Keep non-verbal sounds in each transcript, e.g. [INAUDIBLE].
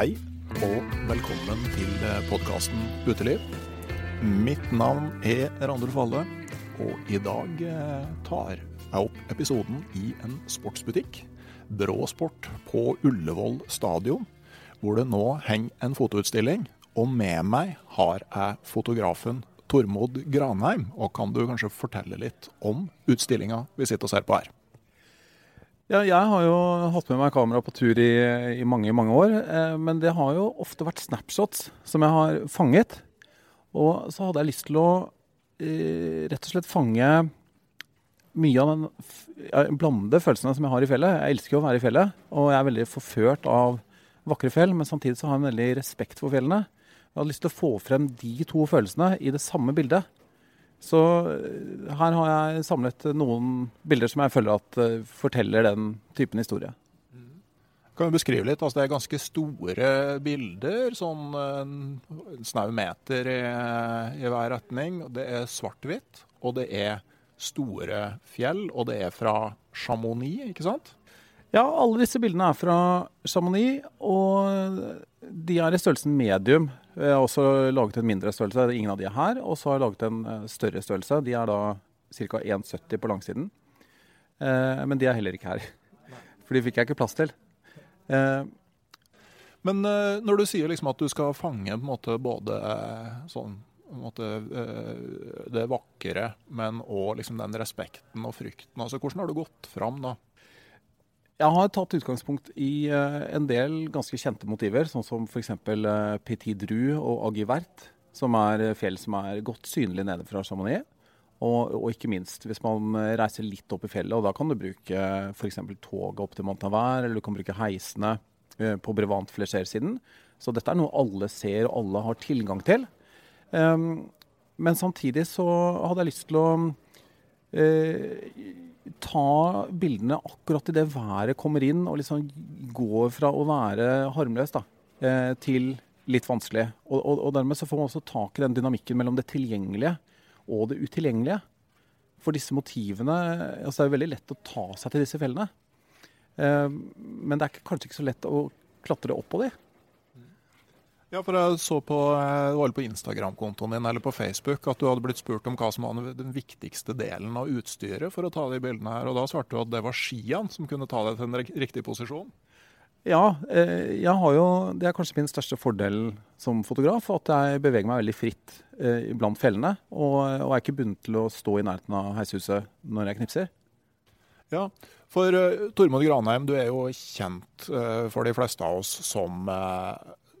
Hei og velkommen til podkasten Uteliv. Mitt navn er Randulf Valle, og i dag eh, tar jeg opp episoden i en sportsbutikk, Bråsport på Ullevål stadion, hvor det nå henger en fotoutstilling. Og med meg har jeg fotografen Tormod Granheim. Og kan du kanskje fortelle litt om utstillinga vi sitter og ser på her? Ja, jeg har jo hatt med meg kamera på tur i, i mange, mange år. Eh, men det har jo ofte vært snapshots som jeg har fanget. Og så hadde jeg lyst til å eh, rett og slett fange mye av den ja, blandede følelsene som jeg har i fjellet. Jeg elsker jo å være i fjellet, og jeg er veldig forført av vakre fjell. Men samtidig så har jeg en veldig respekt for fjellene. Jeg hadde lyst til å få frem de to følelsene i det samme bildet. Så eh, her har jeg samlet noen bilder som jeg føler at eh, forteller den typen historie. Kan du beskrive litt? Altså, det er ganske store bilder, sånn en snau meter i, i hver retning. Det er svart-hvitt, og det er store fjell, og det er fra Chamonix, ikke sant? Ja, alle disse bildene er fra Chamonix, og de er i størrelsen medium. Jeg har også laget en mindre størrelse, ingen av de er her. Og så har jeg laget en eh, større størrelse. De er da ca. 1,70 på langsiden. Eh, men de er heller ikke her. [LAUGHS] For de fikk jeg ikke plass til. Eh, Men eh, når du sier liksom at du skal fange måte både eh, sånn måte, eh, det vakre, men òg liksom den respekten og frykten. Altså, hvordan har du gått fram da? Jeg har tatt utgangspunkt i eh, en del ganske kjente motiver, sånn som f.eks. Uh, Petit Dru og Agivert, som er eh, fjell som er godt synlig nede fra Chamonix. Og, og ikke minst hvis man eh, reiser litt opp i fjellet, og da kan du bruke f.eks. toget opp til Montanvert, eller du kan bruke heisene eh, på Brevant Flecher-siden. Så dette er noe alle ser og alle har tilgang til. Um, men samtidig så hadde jeg lyst til å eh, ta bildene akkurat idet været kommer inn, og liksom går fra å være harmløs da, eh, til litt vanskelig. Og, og, og dermed så får man også tak i den dynamikken mellom det tilgjengelige og det utilgjengelige. For disse motivene altså Det er jo veldig lett å ta seg til disse fellene. Eh, men det er kanskje ikke så lett å klatre opp på de. Ja, for jeg så på, eh, var på Instagram-kontoen din eller på Facebook at du hadde blitt spurt om hva som var den viktigste delen av utstyret for å ta de bildene her, og da svarte du at det var skiene som kunne ta deg til en rik- riktig posisjon. Ja, eh, jeg har jo, det er kanskje min største fordel som fotograf, at jeg beveger meg veldig fritt eh, blant fellene. Og, og er ikke bundet til å stå i nærheten av heishuset når jeg knipser. Ja, for Tormod Granheim, du er jo kjent for de fleste av oss som,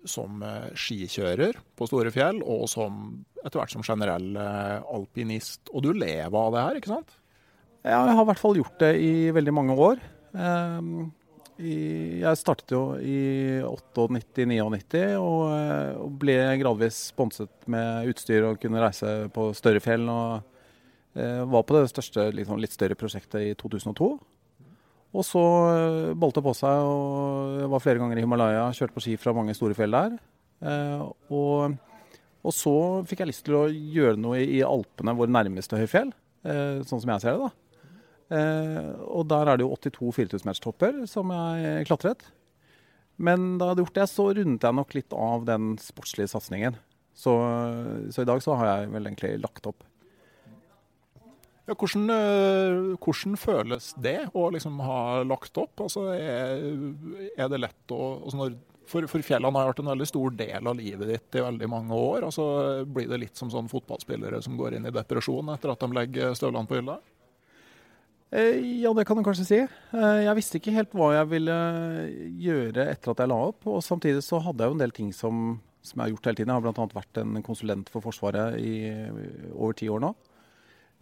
som skikjører på store fjell, og som, etter hvert som generell alpinist. Og du lever av det her, ikke sant? Ja, jeg har i hvert fall gjort det i veldig mange år. Um, jeg startet jo i 98-99 og, og, ble gradvis sponset med utstyr og kunne reise på større fjell. Og eh, var på det største, liksom, litt større prosjektet i 2002. Og så bolte balte på seg, og var flere ganger i Himalaya, kjørte på ski fra mange store fjell der. Eh, og, og, så fikk jeg lyst til å gjøre noe i Alpene, våre nærmeste høyfjell, eh, sånn som jeg ser det. da. Eh, og der er det jo 82 4000-meterstopper som jeg klatret. Men da jeg hadde gjort det, så rundet jeg nok litt av den sportslige satsingen. Så, så, i dag så har jeg vel egentlig lagt opp. Ja, hvordan, eh, hvordan, føles det å liksom ha lagt opp? Altså, er, er, det lett å altså når, for, for, fjellene har vært en veldig stor del av livet ditt i veldig mange år. Altså, blir det litt som sånn fotballspillere som går inn i depresjon etter at de legger støvlene på hylla? Eh, ja, det kan du kanskje si. Eh, jeg visste ikke helt hva jeg ville gjøre etter at jeg la opp. Og samtidig så hadde jeg jo en del ting som, som jeg har gjort hele tiden. Jeg har bl.a. vært en konsulent for Forsvaret i over ti år nå.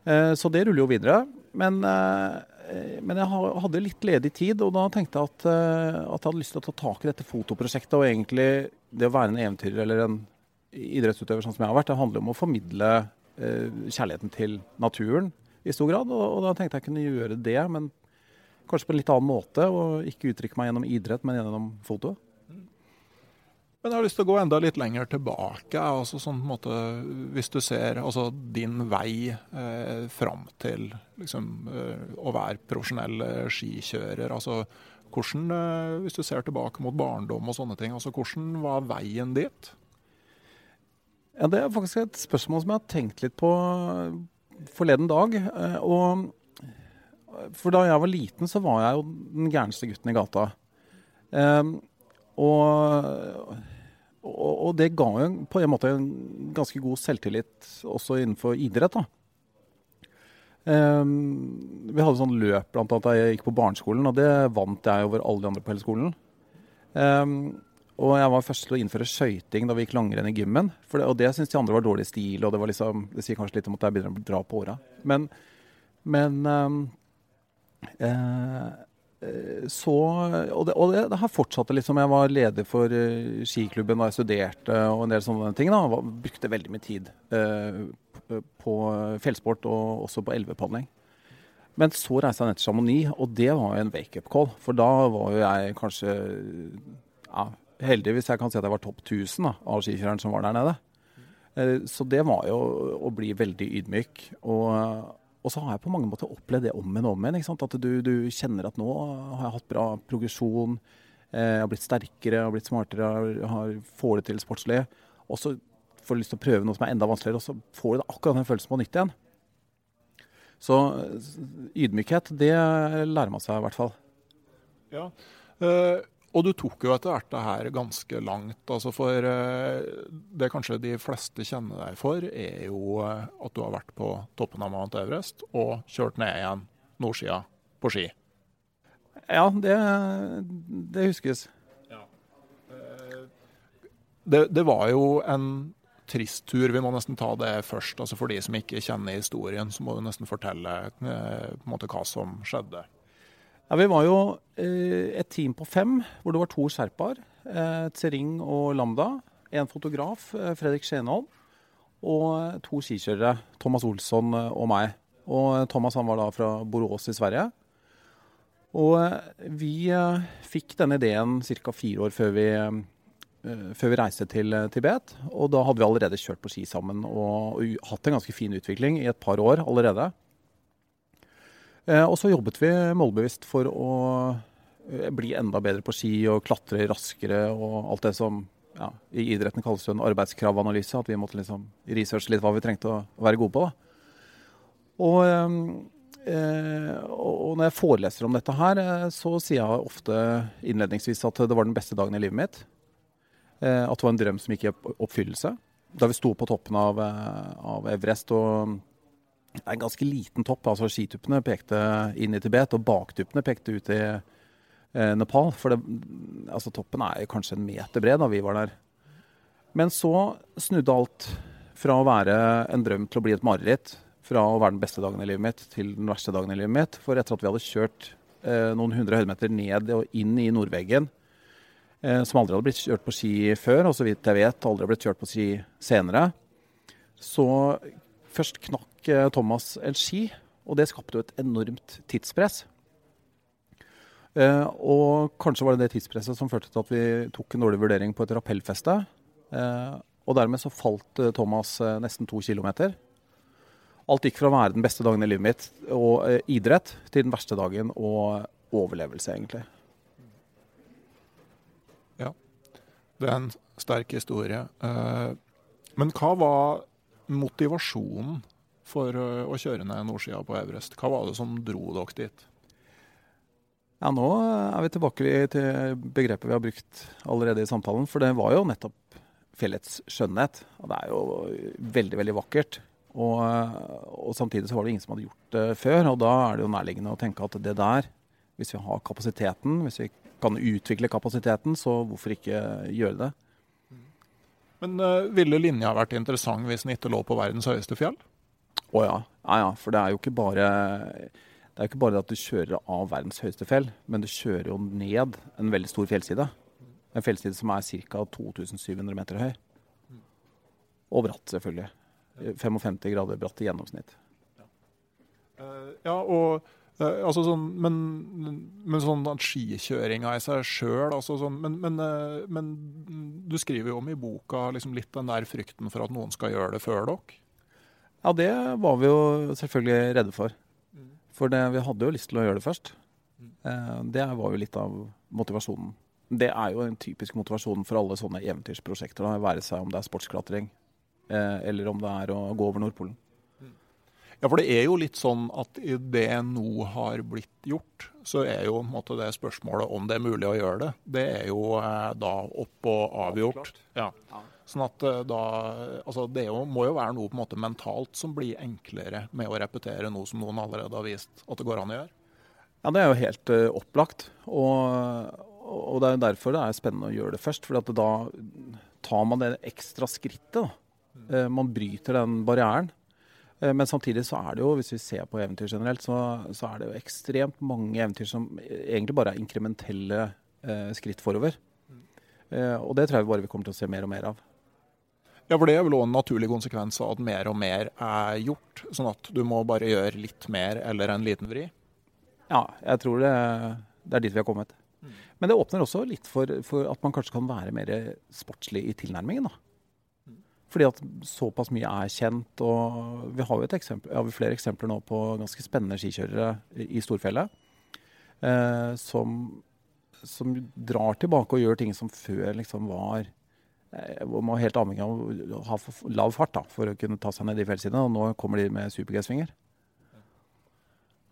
Eh, så det ruller jo videre. Men, men jeg hadde litt ledig tid, og da tenkte jeg at, at, jeg hadde lyst til å ta tak i dette fotoprosjektet. Og egentlig det å være en eventyrer eller en idrettsutøver sånn som jeg har vært, det handler om å formidle kjærligheten til naturen i stor grad. Og, og, da tenkte jeg kunne gjøre det, men kanskje på en litt annen måte. Og ikke uttrykke meg gjennom idrett, men gjennom foto. Men jeg har lyst til å gå enda litt lenger tilbake. altså sånn på en måte, Hvis du ser altså, din vei eh, fram til liksom, eh, å være profesjonell eh, skikjører. altså hvordan, eh, Hvis du ser tilbake mot barndom og sånne ting, altså hvordan var veien dit? Ja, Det er faktisk et spørsmål som jeg har tenkt litt på forleden dag. Eh, og For da jeg var liten, så var jeg jo den gærneste gutten i gata. Um, og, og, det ga jo på en måte en ganske god selvtillit også innenfor idrett. da. Um, vi hadde sånn løp blant annet da jeg gikk på barneskolen, og det vant jeg over alle de andre på hele skolen. Um, og jeg var først til å innføre skøyting da vi gikk langrenn i gymmen. Det, og det syntes de andre var dårlig stil, og det, var liksom, det sier kanskje litt om at jeg begynner å dra på åra. Men, men um, eh, så Og, det, og det, det her fortsatte liksom. Jeg var leder for uh, skiklubben da jeg studerte og en del sånne ting. da, var, Brukte veldig mye tid uh, på fjellsport og også på elvepadling. Men så reiste jeg ned til Chamonix, og det var jo en wake-up call. For da var jo jeg kanskje ja, heldig hvis jeg kan si at jeg var topp 1000 da, av skikjørerne som var der nede. Uh, så det var jo å bli veldig ydmyk. Og, og, så har jeg på mange måter opplevd det om igjen og om igjen. At du, du, kjenner at nå har jeg hatt bra progresjon. Eh, jeg har blitt sterkere, jeg har blitt smartere, jeg har, får det til sportslig. Og så får du lyst til å prøve noe som er enda vanskeligere, og så får du akkurat den følelsen på nytt igjen. Så ydmykhet, det lærer man seg i hvert fall. Ja, uh og du tok jo etter hvert det her ganske langt. altså For eh, det kanskje de fleste kjenner deg for, er jo eh, at du har vært på toppen av Mount Everest og kjørt ned igjen nordsida på ski. Ja, det, det huskes. Ja. Eh, det, det, var jo en trist tur. Vi må nesten ta det først. altså For de som ikke kjenner historien, så må du nesten fortelle på en måte hva som skjedde. Ja, Vi var jo eh, et team på fem, hvor det var to sherpaer. Eh, Tsering og Lambda. En fotograf, eh, Fredrik Skjenholm. Og to skikjørere, Thomas Olsson og meg. Og Thomas han var da fra Borås i Sverige. Og vi fikk denne ideen ca. fire år før vi, før vi reiste til Tibet. Og da hadde vi allerede kjørt på ski sammen og, og hatt en ganske fin utvikling i et par år allerede. Eh, og så jobbet vi målbevisst for å eh, bli enda bedre på ski og klatre raskere og alt det som ja, i idretten kalles det en arbeidskravanalyse. At vi måtte liksom researche litt hva vi trengte å være gode på. Og, eh, og, når jeg foreleser om dette her, så sier jeg ofte innledningsvis at det var den beste dagen i livet mitt. at det var en drøm som gikk i oppfyllelse. Da vi sto på toppen av, av Everest og det er en ganske liten topp. altså Skituppene pekte inn i Tibet, og baktuppene pekte ut i eh, Nepal. For det, altså, toppen er kanskje en meter bred da vi var der. Men så snudde alt fra å være en drøm til å bli et mareritt. Fra å være den beste dagen i livet mitt til den verste dagen i livet mitt. For etter at vi hadde kjørt eh, noen hundre høydemeter ned og inn i Nordveggen, eh, som aldri hadde blitt kjørt på ski før, og så vidt jeg vet aldri hadde blitt kjørt på ski senere, så først knakk eh, Thomas en ski, og det skapte jo et enormt tidspress. Eh, og kanskje var det det tidspresset som førte til at vi tok en dårlig vurdering på et rappellfeste. Eh, og dermed så falt Thomas nesten to kilometer. Alt gikk fra å være den beste dagen i livet mitt og idrett, til den verste dagen og overlevelse, egentlig. Ja, det er en sterk historie. Men hva var motivasjonen for eh, å kjøre ned nordsida på Everest? Hva var det som dro dere dit? Ja, nå er vi tilbake til begrepet vi har brukt allerede i samtalen. For det var jo nettopp fjellets skjønnhet. Og det er jo veldig, veldig vakkert. Og, og samtidig så var det ingen som hadde gjort det før. Og da er det jo nærliggende å tenke at det der, hvis vi har kapasiteten, hvis vi kan utvikle kapasiteten, så hvorfor ikke gjøre det? Men eh, ville linja vært interessant hvis den ikke lå på verdens høyeste fjell? Å ja. ja, ja. For det er jo ikke bare det er ikke bare at du kjører av verdens høyeste fjell, men du kjører jo ned en veldig stor fjellside. En fjellside som er ca. 2700 meter høy. Og bratt, selvfølgelig. 55 grader bratt i gjennomsnitt. Eh, Ja, og eh, altså sånn, men, men sånn skikjøringa i seg sjøl altså sånn, men, men, eh, men du skriver jo om i boka liksom litt den der frykten for at noen skal gjøre det før dere. Ja, det var vi jo selvfølgelig redde for. For det, vi hadde jo lyst til å gjøre det først. Eh, det var jo litt av motivasjonen. Det er jo en typisk motivasjon for alle sånne eventyrsprosjekter. Da, være seg om det er sportsklatring, eh, eller om det er å gå over Nordpolen. Ja, for det er jo litt sånn at i det nå har blitt gjort, så er jo på en måte, det spørsmålet om det er mulig å gjøre det, det er jo eh, da opp og avgjort. Ja. Sånn at eh, da Altså det jo, må jo være noe på en måte mentalt som blir enklere med å repetere noe som noen allerede har vist at det går an å gjøre. Ja, det er jo helt uh, opplagt. Og, og det er derfor det er spennende å gjøre det først. For da tar man det ekstra skrittet. Da. Uh, Man bryter den barrieren. Men samtidig så er det jo, hvis vi ser på eventyr generelt, så, så er det jo ekstremt mange eventyr som egentlig bare er inkrementelle eh, skritt forover. Eh, og det tror jeg bare vi kommer til å se mer og mer av. Ja, for det er vel også en naturlig konsekvens av at mer og mer er gjort. Sånn at du må bare gjøre litt mer eller en liten vri. Ja, jeg tror det, det er dit vi har kommet. Men det åpner også litt for, for at man kanskje kan være mer sportslig i tilnærmingen. da. Fordi at såpass mye er kjent. og Vi har jo et eksempel, ja, vi flere eksempler nå på ganske spennende skikjørere i storfjellet. Eh, som, som drar tilbake og gjør ting som før liksom var man er helt avhengig av å ha lav fart da, for å kunne ta seg ned de fjellsidene. Og nå kommer de med super-G-svinger.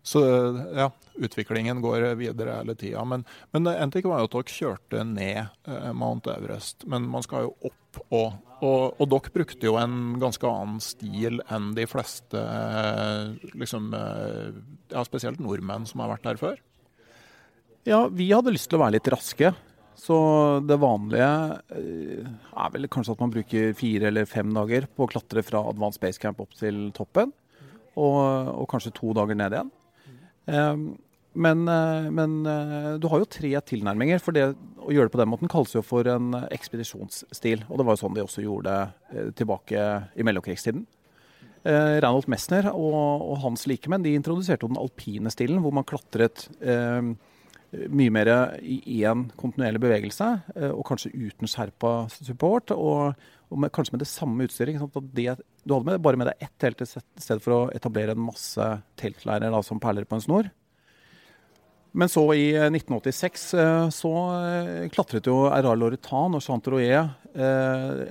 Så ja, utviklingen går videre hele tida. Men, men en ting var jo at dere kjørte ned eh, Mount Everest, men man skal jo opp og, og Og dere brukte jo en ganske annen stil enn de fleste, eh, liksom eh, Ja, spesielt nordmenn som har vært der før. Ja, vi hadde lyst til å være litt raske. Så det vanlige eh, er vel kanskje at man bruker fire eller fem dager på å klatre fra Advanced Base Camp opp til toppen. Og, og kanskje to dager ned igjen. Eh, Men, eh, men eh, du har jo tre tilnærminger. For det å gjøre det på den måten kalles jo for en ekspedisjonsstil. Og det var jo sånn de også gjorde det tilbake i mellomkrigstiden. Eh, Reinhold Messner og, og hans likemenn de introduserte jo den alpine stilen, hvor man klatret eh, mye mer i én kontinuerlig bevegelse, eh, og kanskje uten skjerpa support. Og, og med, kanskje med det samme utstyret. Du hadde med, bare med deg ett telt i stedet for å etablere en masse teltleirer som perler på en snor. Men så i eh, 1986 eh, så eh, klatret jo Erral Loretan og Jean eh,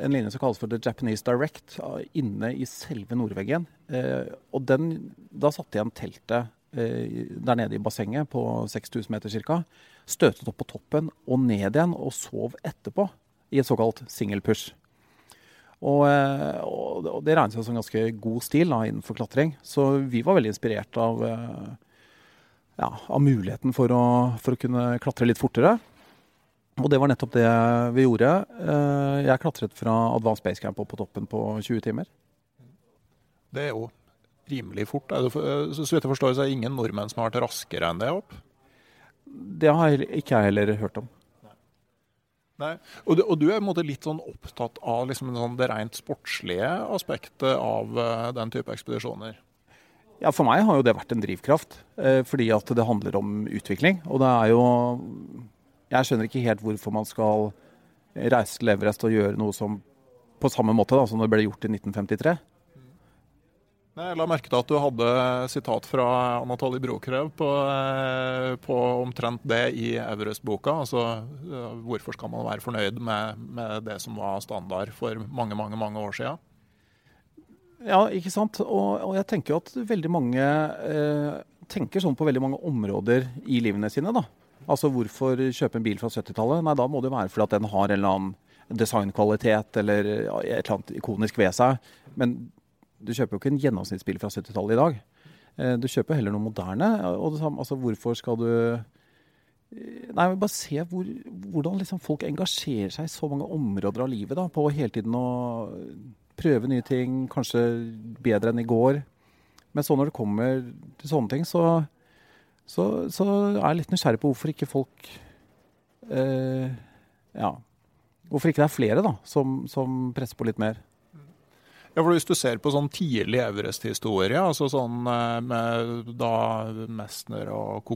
en linje som kalles for The Japanese Direct, inne i selve Nordveggen. Og den, da satte igjen teltet der nede i bassenget på 6000 meter ca. Støtet opp på toppen og ned igjen, og sov etterpå i et såkalt single push. Og, eh, og det regnes som ganske god stil da, innenfor klatring. Så vi var veldig inspirert av eh, ja, av muligheten for å, for å kunne klatre litt fortere. Og det var nettopp det vi gjorde. Eh, jeg klatret fra Advanced Base Camp opp på toppen på 20 timer. Det er jo rimelig fort. Eh, så vidt jeg forstår, så er det ingen nordmenn som har vært raskere enn det opp? Det har jeg ikke jeg heller hørt om. Nei. Og, du, og du er måte, litt sånn opptatt av liksom, sånn, det rent sportslige aspektet av uh, den type ekspedisjoner? Ja, For meg har jo det vært en drivkraft. Eh, fordi at det handler om utvikling. Og det er jo Jeg skjønner ikke helt hvorfor man skal reise til Everest og gjøre noe som på samme måte da, som det ble gjort i 1953. Jeg la merke til at du hadde sitat fra Anatoly Brokrev på, eh, på, omtrent det i Everest-boka. Altså hvorfor skal man være fornøyd med, med, det som var standard for mange, mange, mange år siden? Ja, ikke sant. Og, og jeg tenker jo at veldig mange eh, tenker sånn på veldig mange områder i livene sine. da. Altså hvorfor kjøpe en bil fra 70-tallet? Nei, da må det være fordi at den har en eller annen designkvalitet eller et eller annet ikonisk ved seg. Men du kjøper jo ikke en gjennomsnittsbil fra 70-tallet i dag. Eh, du kjøper heller noe moderne. og samme, altså Hvorfor skal du Nei, men Bare se hvor, hvordan liksom folk engasjerer seg i så mange områder av livet. da, På hele tiden å prøve nye ting, kanskje bedre enn i går. Men så når det kommer til sånne ting, så, så, så er jeg litt nysgjerrig på hvorfor ikke folk eh, Ja. Hvorfor ikke det er flere da, som, som presser på litt mer. Ja, for Hvis du ser på sånn tidlig Everest-historie, altså sånn eh, med da Messner og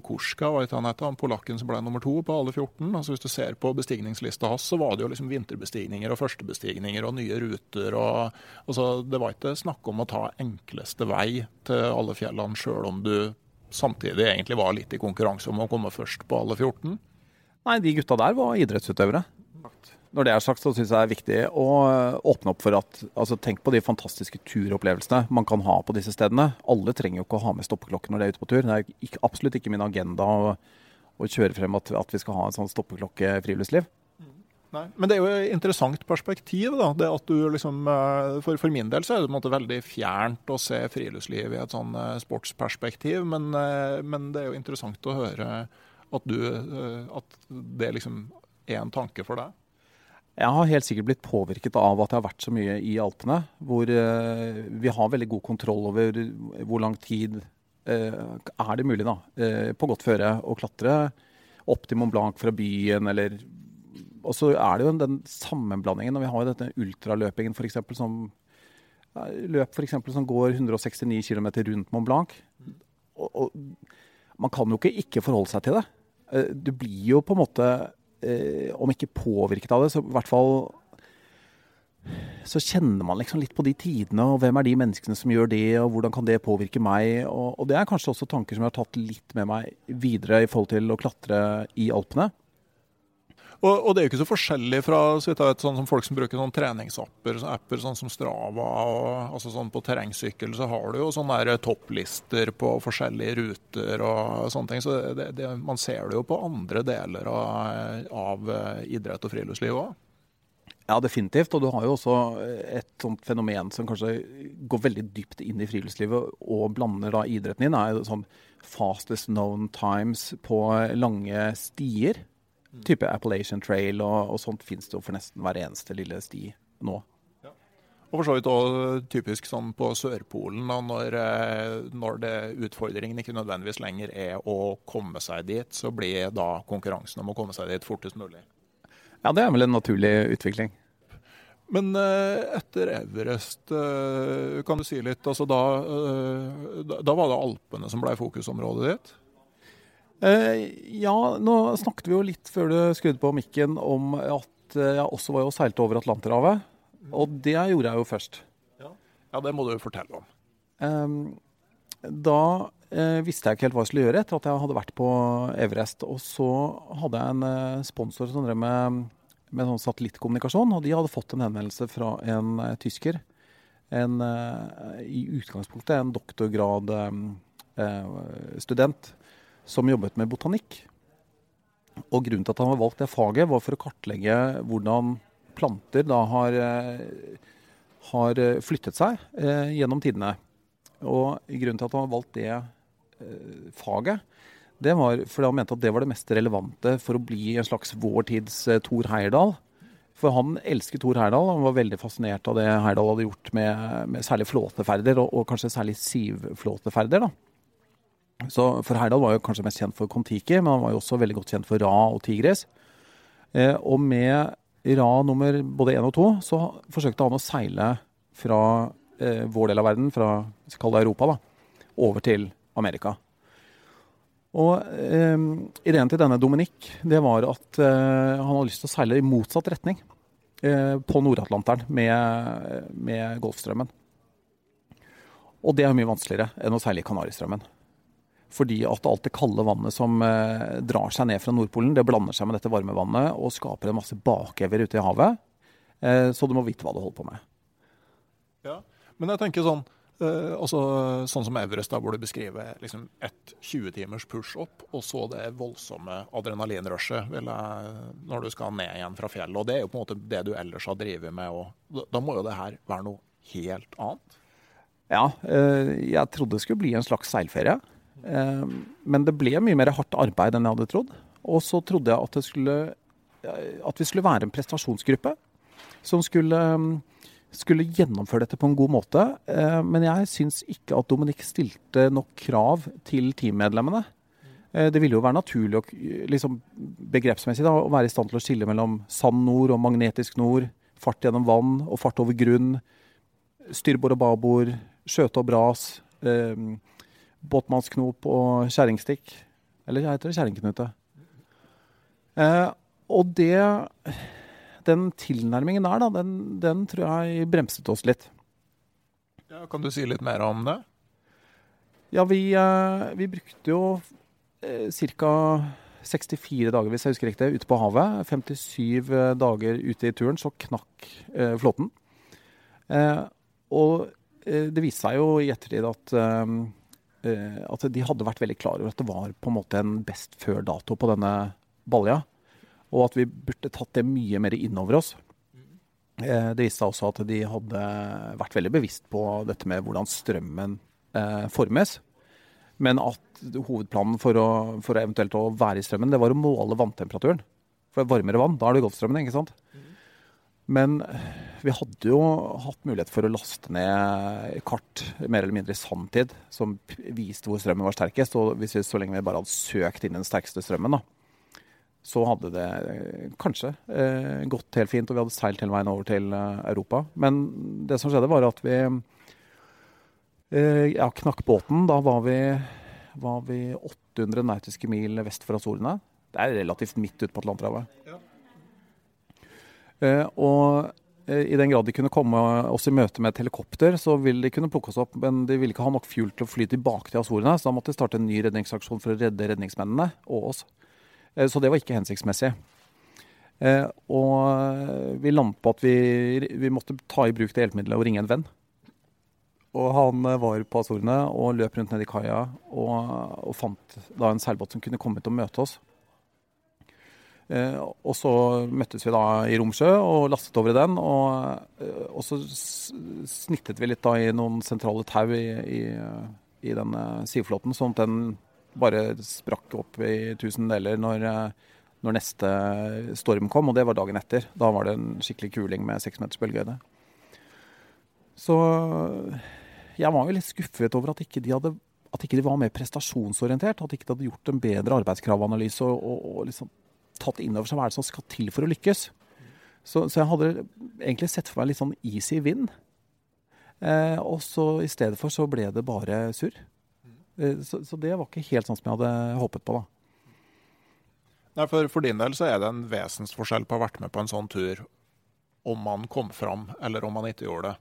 han polakken som ble nummer to på alle 14 altså Hvis du ser på bestigningslista hans, så var det jo liksom vinterbestigninger og førstebestigninger og nye ruter. og altså, Det var ikke snakk om å ta enkleste vei til alle fjellene, sjøl om du samtidig egentlig var litt i konkurranse om å komme først på alle 14. Nei, de gutta der var idrettsutøvere. Når det er sagt, så syns jeg det er viktig å eh, åpne opp for at altså Tenk på de fantastiske turopplevelsene man kan ha på disse stedene. Alle trenger jo ikke å ha med stoppeklokke når de er ute på tur. Det er ikke, absolutt ikke min agenda å, å kjøre frem at, at, vi skal ha en sånn stoppeklokke-friluftsliv. Nei, Men det er jo et interessant perspektiv. da, det at du liksom, eh, For, for min del så er det på en måte veldig fjernt å se friluftsliv i et sånn eh, sportsperspektiv. Men, men det er jo interessant å høre at, du, at det liksom er en tanke for deg. Jeg har helt sikkert blitt påvirket av at jeg har vært så mye i Alpene. Hvor eh, vi har veldig god kontroll over hvor lang tid eh, er det mulig da, eh, på godt føre å klatre opp til Mont Blanc fra byen, eller Og så er det jo den sammenblandingen. og Vi har jo dette ultraløpingen f.eks. som løp for eksempel, som går 169 km rundt Mont Blanc. Og, og, man kan jo ikke ikke forholde seg til det. Du blir jo på en måte eh, om ikke påvirket av det, så i hvert fall så kjenner man liksom litt på de tidene, og hvem er de menneskene som gjør det, og hvordan kan det påvirke meg? Og, og det er kanskje også tanker som jeg har tatt litt med meg videre i forhold til å klatre i Alpene. Og, og, det er jo ikke så forskjellig fra så vet, sånn som folk som bruker sånn treningsapper apper sånn som Strava. Og, altså sånn På terrengsykkel så har du jo sånne der topplister på forskjellige ruter og sånne ting. Så det, det, man ser det jo på andre deler av, av eh, idrett og friluftsliv òg. Ja, definitivt. Og du har jo også et sånt fenomen som kanskje går veldig dypt inn i friluftslivet og blander da idretten inn, er jo sånn fastest known times på lange stier type Appalachian Trail og, og sånt finnes det jo for nesten hver eneste lille sti nå. Ja. Og for så vidt òg typisk sånn på Sørpolen, da, når, eh, når det utfordringen ikke nødvendigvis lenger er å komme seg dit, så blir da konkurransen om å komme seg dit fortest mulig. Ja, det er vel en naturlig utvikling. Men eh, etter Everest, eh, kan du si litt? Altså da, da var det Alpene som ble fokusområdet ditt? Uh, ja, nå snakket vi jo litt før du skrudde på mikken om at uh, jeg også var jo seilt over Atlanterhavet. Og det gjorde jeg jo først. Ja, ja det må du jo fortelle om. Um, da uh, visste jeg ikke helt hva jeg skulle gjøre etter at jeg hadde vært på Everest. Og så hadde jeg en sponsor som drev med, med sånn satellittkommunikasjon. Og de hadde fått en henvendelse fra en tysker. En, I utgangspunktet en doktorgrad student som jobbet med botanikk. Og grunnen til at han har valgt det faget, var for å kartlegge hvordan planter da har, eh, har eh, flyttet seg eh, gjennom tidene. Og grunnen til at han har valgt det eh, faget, det var fordi han mente at det var det mest relevante for å bli en slags vår tids eh, Thor Heyerdahl. For han elsket Thor Heyerdahl. Han var veldig fascinert av det Heyerdahl hadde gjort med, med særlig flåteferder, og, og, kanskje særlig sivflåteferder. da. Så For Heyerdahl var jo kanskje mest kjent for Kon-Tiki, men han var jo også veldig godt kjent for Ra og Tigris. Eh, og med Ra nummer både én og to så forsøkte han å seile fra eh, vår del av verden, fra kall det Europa, da, over til Amerika. Og eh, ideen til denne Dominic det var at eh, han hadde lyst til å seile i motsatt retning eh, på Nord-Atlanteren med, med, Golfstrømmen. Og det er mye vanskeligere enn å seile i Kanaristrømmen. Fordi at alt det kalde vannet som eh, drar seg ned fra Nordpolen, det blander seg med dette varme vannet og skaper en masse bakever ute i havet. Eh, så du må vite hva du holder på med. Ja, Men jeg tenker sånn Uh, altså, sånn som Everest, da, hvor du beskriver liksom et 20 timers push opp, og så det voldsomme adrenalinrushet når du skal ned igjen fra fjellet. Og Det er jo på en måte det du ellers har drevet med. Og da, må jo det her være noe helt annet? Ja, jeg trodde det skulle bli en slags seilferie. Uh, men det ble mye mer hardt arbeid enn jeg hadde trodd. Og så trodde jeg at, skulle, at vi skulle være en prestasjonsgruppe som skulle um, skulle gjennomføre dette på en god måte. Eh, men jeg syns ikke at Dominik stilte nok krav til teammedlemmene. Eh, det ville jo være naturlig liksom, begrepsmessig da, å være i stand til å skille mellom sand nord og magnetisk nord, fart gjennom vann og fart over grunn, styrbord og babord, skjøte og bras, eh, båtmannsknop og kjerringstikk. Eller heter det kjerringknute? Eh, og det den tilnærmingen der, da, den, den, tror jeg bremset oss litt. Ja, kan du si litt mer om det? Ja, vi, eh, vi brukte jo eh, ca. 64 dager, hvis jeg husker riktig, ute på havet. 57 eh, dager ute i turen, så knakk eh, flåten. Eh, og eh, det viste seg jo i ettertid at, at de hadde vært veldig klar over at det var på en måte en best før-dato på denne balja. Og at vi burde tatt det mye mer innover oss. Eh, det viste seg også at de hadde vært veldig bevisst på dette med hvordan strømmen eh, formes. Men at hovedplanen for å, for eventuelt å være i strømmen, det var å måle vanntemperaturen. For varmere vann, da er det Golfstrømmen, ikke sant. Men vi hadde jo hatt mulighet for å laste ned kart mer eller mindre i sanntid som viste hvor strømmen var sterkest. Og hvis vi, så lenge vi bare hadde søkt inn den sterkeste strømmen, da, så hadde det eh, kanskje eh, gått helt fint, og vi hadde seilt hele veien over til eh, Europa. Men det som skjedde, var at vi eh, ja, knakk båten. Da var vi, var vi 800 nautiske mil vest for Azorene. Det er relativt midt ute på Atlanterhavet. Eh, og eh, i den grad de kunne komme oss i møte med et helikopter, så ville de kunne plukke oss opp, men de ville ikke ha nok fuel til å fly tilbake til Azorene, så da måtte de starte en ny redningsaksjon for å redde redningsmennene og oss. Eh, så det var ikke hensiktsmessig. Og vi landet på at vi, vi måtte ta i bruk det hjelpemiddelet og ringe en venn. Og han var på Azorene og løp rundt nedi kaia og, og, fant da en seilbåt som kunne komme ut og møte oss. Eh, og så møttes vi da i Romsjø og lastet over i den. Og, og så snittet vi litt da i noen sentrale tau i, i, i den sivflåten, sånn at den bare sprakk opp i tusen deler når, eh, når, neste storm kom, og det var dagen etter. Da var det en skikkelig kuling med seks meters bølgehøyde. Så jeg var jo litt skuffet over at ikke de, hadde, at ikke de var mer prestasjonsorientert. At ikke de hadde gjort en bedre arbeidskravanalyse og, og, og liksom tatt inn over seg hva er det som skal til for å lykkes. Så, så, jeg hadde egentlig sett for meg litt sånn easy win. Eh, og så i stedet for så ble det bare surr. Eh, så, så, det var ikke helt sånn som jeg hadde håpet på, da. Nei, for, for din del så er det en vesensforskjell på å ha vært med på en sånn tur om man kom fram, eller om man ikke gjorde det.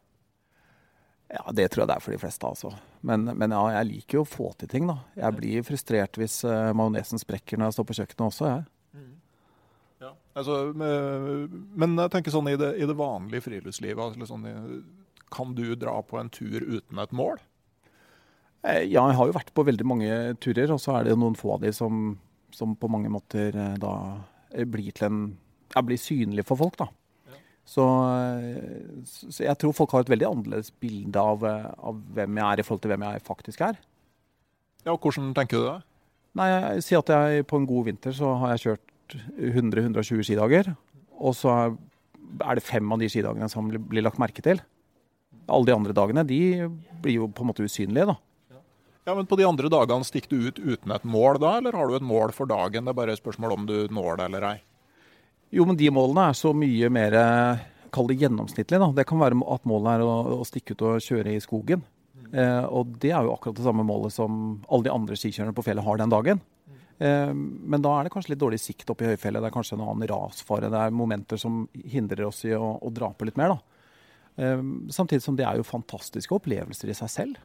Ja, det tror jeg det er for de fleste, altså. Men, men ja, jeg liker jo å få til ting, da. Jeg blir frustrert hvis uh, majonesen sprekker når jeg står på kjøkkenet også, jeg. Mm. Altså, men jeg tenker sånn i det, i det vanlige friluftslivet, altså, sånn, kan du dra på en tur uten et mål? Eh, ja, jeg har jo vært på veldig mange turer, og så er det noen få av de som, som på mange måter eh, da eh, blir til en ja, blir synlig for folk, da. Ja. Så, så, jeg tror folk har et veldig annerledes bilde av, av, hvem jeg er i forhold til hvem jeg faktisk er. Ja, og Hvordan tenker du det? Nei, jeg sier at jeg på en god vinter så har jeg kjørt 100-120 skidager. Og så er det fem av de skidagene som blir lagt merke til. Alle de andre dagene de blir jo på en måte usynlige, da. Ja, men På de andre dagene stikker du ut uten et mål da, eller har du et mål for dagen? Det er bare et spørsmål om du når det eller ei? Jo, men de målene er så mye mer Kall det gjennomsnittlig. da. Det kan være at målet er å, å stikke ut og kjøre i skogen. Eh, og det er jo akkurat det samme målet som alle de andre skikjørerne på fjellet har den dagen. Eh, men da er det kanskje litt dårlig sikt oppe i høyfjellet. Det er kanskje en annen rasfare. Det er momenter som hindrer oss i å, å dra på litt mer. da. Eh, samtidig som det er jo fantastiske opplevelser i seg selv.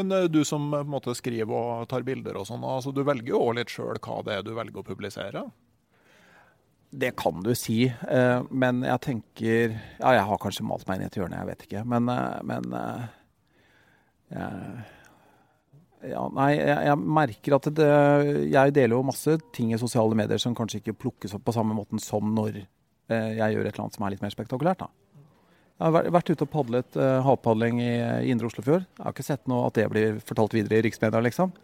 Men eh, du som på en måte skriver og tar bilder og sånn, altså du velger jo litt sjøl hva det er du velger å publisere? Det kan du si, men jeg tenker Ja, jeg har kanskje malt meg inn i et hjørne, jeg vet ikke. Men, men jeg, ja, nei, jeg, jeg, merker at det, jeg deler jo masse ting i sosiale medier som kanskje ikke plukkes opp på samme måten som når jeg gjør et eller annet som er litt mer spektakulært. da. Jeg har vært ute og padlet uh, havpadling i, i Indre Oslofjord. Jeg har ikke sett noe at det blir fortalt videre i riksmedia, liksom.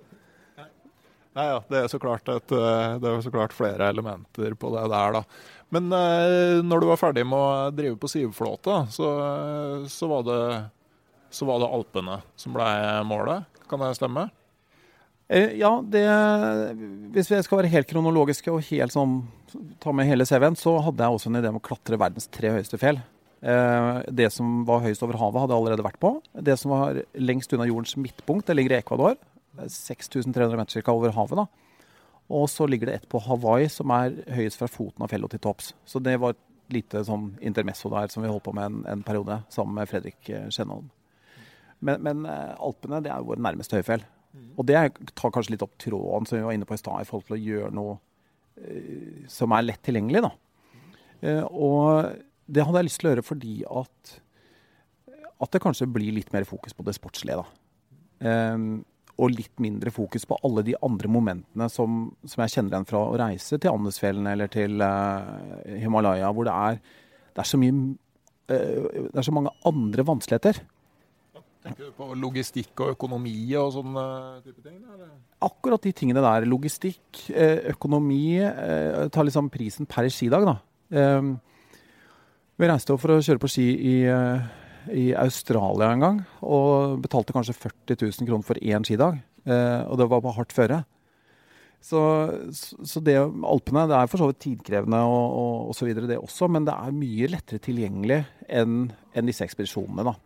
Nei, ja, det er, så klart et, eh, det er så klart flere elementer på det der, da. Men eh, når du var ferdig med å drive på sivflåte, så, så, så var det Alpene som ble målet. Kan det stemme? Eh, ja, det, hvis vi skal være helt kronologiske og helt sånn, ta med hele CV-en, så hadde jeg også en idé om å klatre verdens tre høyeste fjell. Eh, det som var høyest over havet, hadde jeg allerede vært på. Det som var lengst unna jordens midtpunkt, det ligger i Ecuador. 6300 meter cirka over havet. da. Og så ligger det et på Hawaii som er høyest fra foten av fjellet til topps. Så det var et lite sånn intermesso der som vi holdt på med en, en periode sammen med Fredrik eh, Skjennholm. Men, men, eh, Alpene det er vår nærmeste høyfjell. Og det tar kanskje litt opp tråden som vi var inne på i stad, i forhold til å gjøre noe uh, som er lett tilgjengelig. da. Uh, og det hadde jeg lyst til å gjøre fordi at, at det kanskje blir litt mer fokus på det sportslige. da. Um, og litt mindre fokus på alle de andre momentene som, som jeg kjenner igjen fra å reise til Andesfjellene eller til uh, Himalaya, hvor det er, det er så mye uh, Det er så mange andre vanskeligheter. Tenker du på logistikk og økonomi og sånne type ting? Eller? Akkurat de tingene der. Logistikk, uh, økonomi Tar liksom prisen per skidag, da. vi reiste jo for å kjøre på ski i i Australia en gang og betalte kanskje 40 000 kroner for én skidag. Eh, og det var på hardt føre. Så, så, det Alpene det er for så vidt tidkrevende og, og, og, så videre det også, men det er mye lettere tilgjengelig enn en disse ekspedisjonene. da.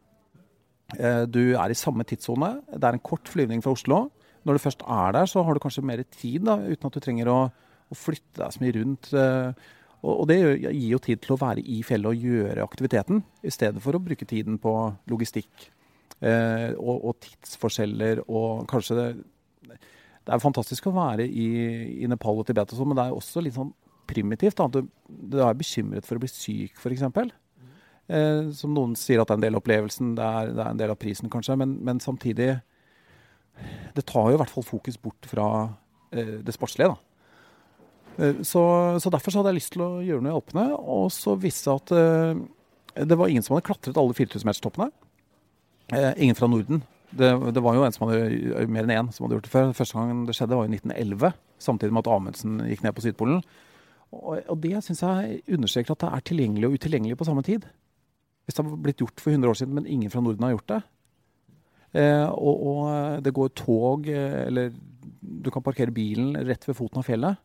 Eh, du er i samme tidssone. Det er en kort flyvning fra Oslo. Når du først er der, så har du kanskje mer tid, da, uten at du trenger å, å flytte deg så mye rundt. Eh, og, det gir jo tid til å være i fjellet og gjøre aktiviteten, i stedet for å bruke tiden på logistikk eh, og, og, tidsforskjeller og kanskje det, det er fantastisk å være i, i Nepal og Tibet, og sånn, men det er også litt sånn primitivt. Da. Du, du er bekymret for å bli syk, f.eks. Eh, som noen sier at det er en del av opplevelsen, det er, det er en del av prisen kanskje, men, men, samtidig Det tar jo i hvert fall fokus bort fra eh, det sportslige. da. Eh, så, så, derfor så hadde jeg lyst til å gjøre noe i Alpene. Og så viste det at uh, det var ingen som hadde klatret alle 4000-meterstoppene. Uh, ingen fra Norden. Det, det, var jo en som hadde, mer enn én som hadde gjort det før. Første gang det skjedde, var i 1911. Samtidig med at Amundsen gikk ned på Sydpolen. Og, og det syns jeg understreker at det er tilgjengelig og utilgjengelig på samme tid. Hvis det har blitt gjort for 100 år siden, men ingen fra Norden har gjort det. Eh, og, og, det går tog, eller du kan parkere bilen rett ved foten av fjellet.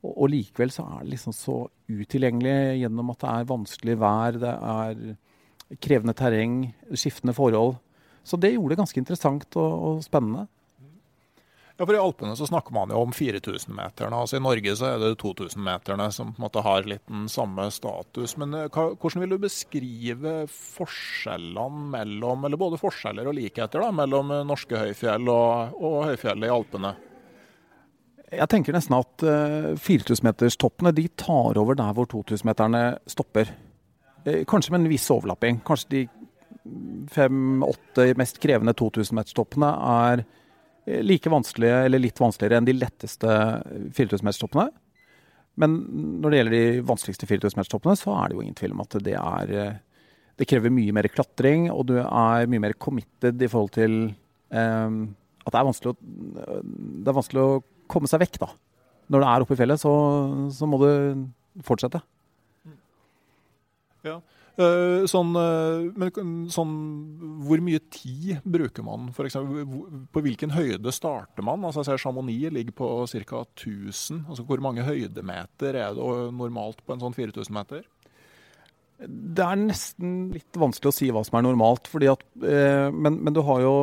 Og, og, likevel så er det liksom så utilgjengelig gjennom at det er vanskelig vær, det er krevende terreng, skiftende forhold. Så det gjorde det ganske interessant og, og spennende. Ja, for I Alpene så snakker man jo om 4000-meterne. Altså I Norge så er det 2000-meterne som på en måte har litt den samme status. Men eh, hva, hvordan vil du beskrive forskjellene mellom, eller både forskjeller og likheter da, mellom norske høyfjell og, og høyfjellet i Alpene? Jeg tenker nesten at uh, 4000-meterstoppene de tar over der hvor 2000-meterne stopper. Kanskje med en viss overlapping. Kanskje de fem-åtte mest krevende 2000-meterstoppene er like vanskelige eller litt vanskeligere enn de letteste 4000-meterstoppene. Men når det gjelder de vanskeligste 4000-meterstoppene, så er det jo ingen tvil om at det er uh, Det krever mye mer klatring, og du er mye mer committed i forhold til um, at det, er vanskelig å, det er vanskelig å komme seg vekk, da. Når det er oppe i fjellet, så, så må du fortsette. Ja. Uh, sånn, uh, men sånn, hvor mye tid bruker man For eksempel, På hvilken høyde starter man? Altså, jeg ser Chamonix ligger på ca. 1000. Altså, hvor mange høydemeter er det normalt på en sånn 4000 meter? Det er nesten litt vanskelig å si hva som er normalt. At, uh, men, men, du har jo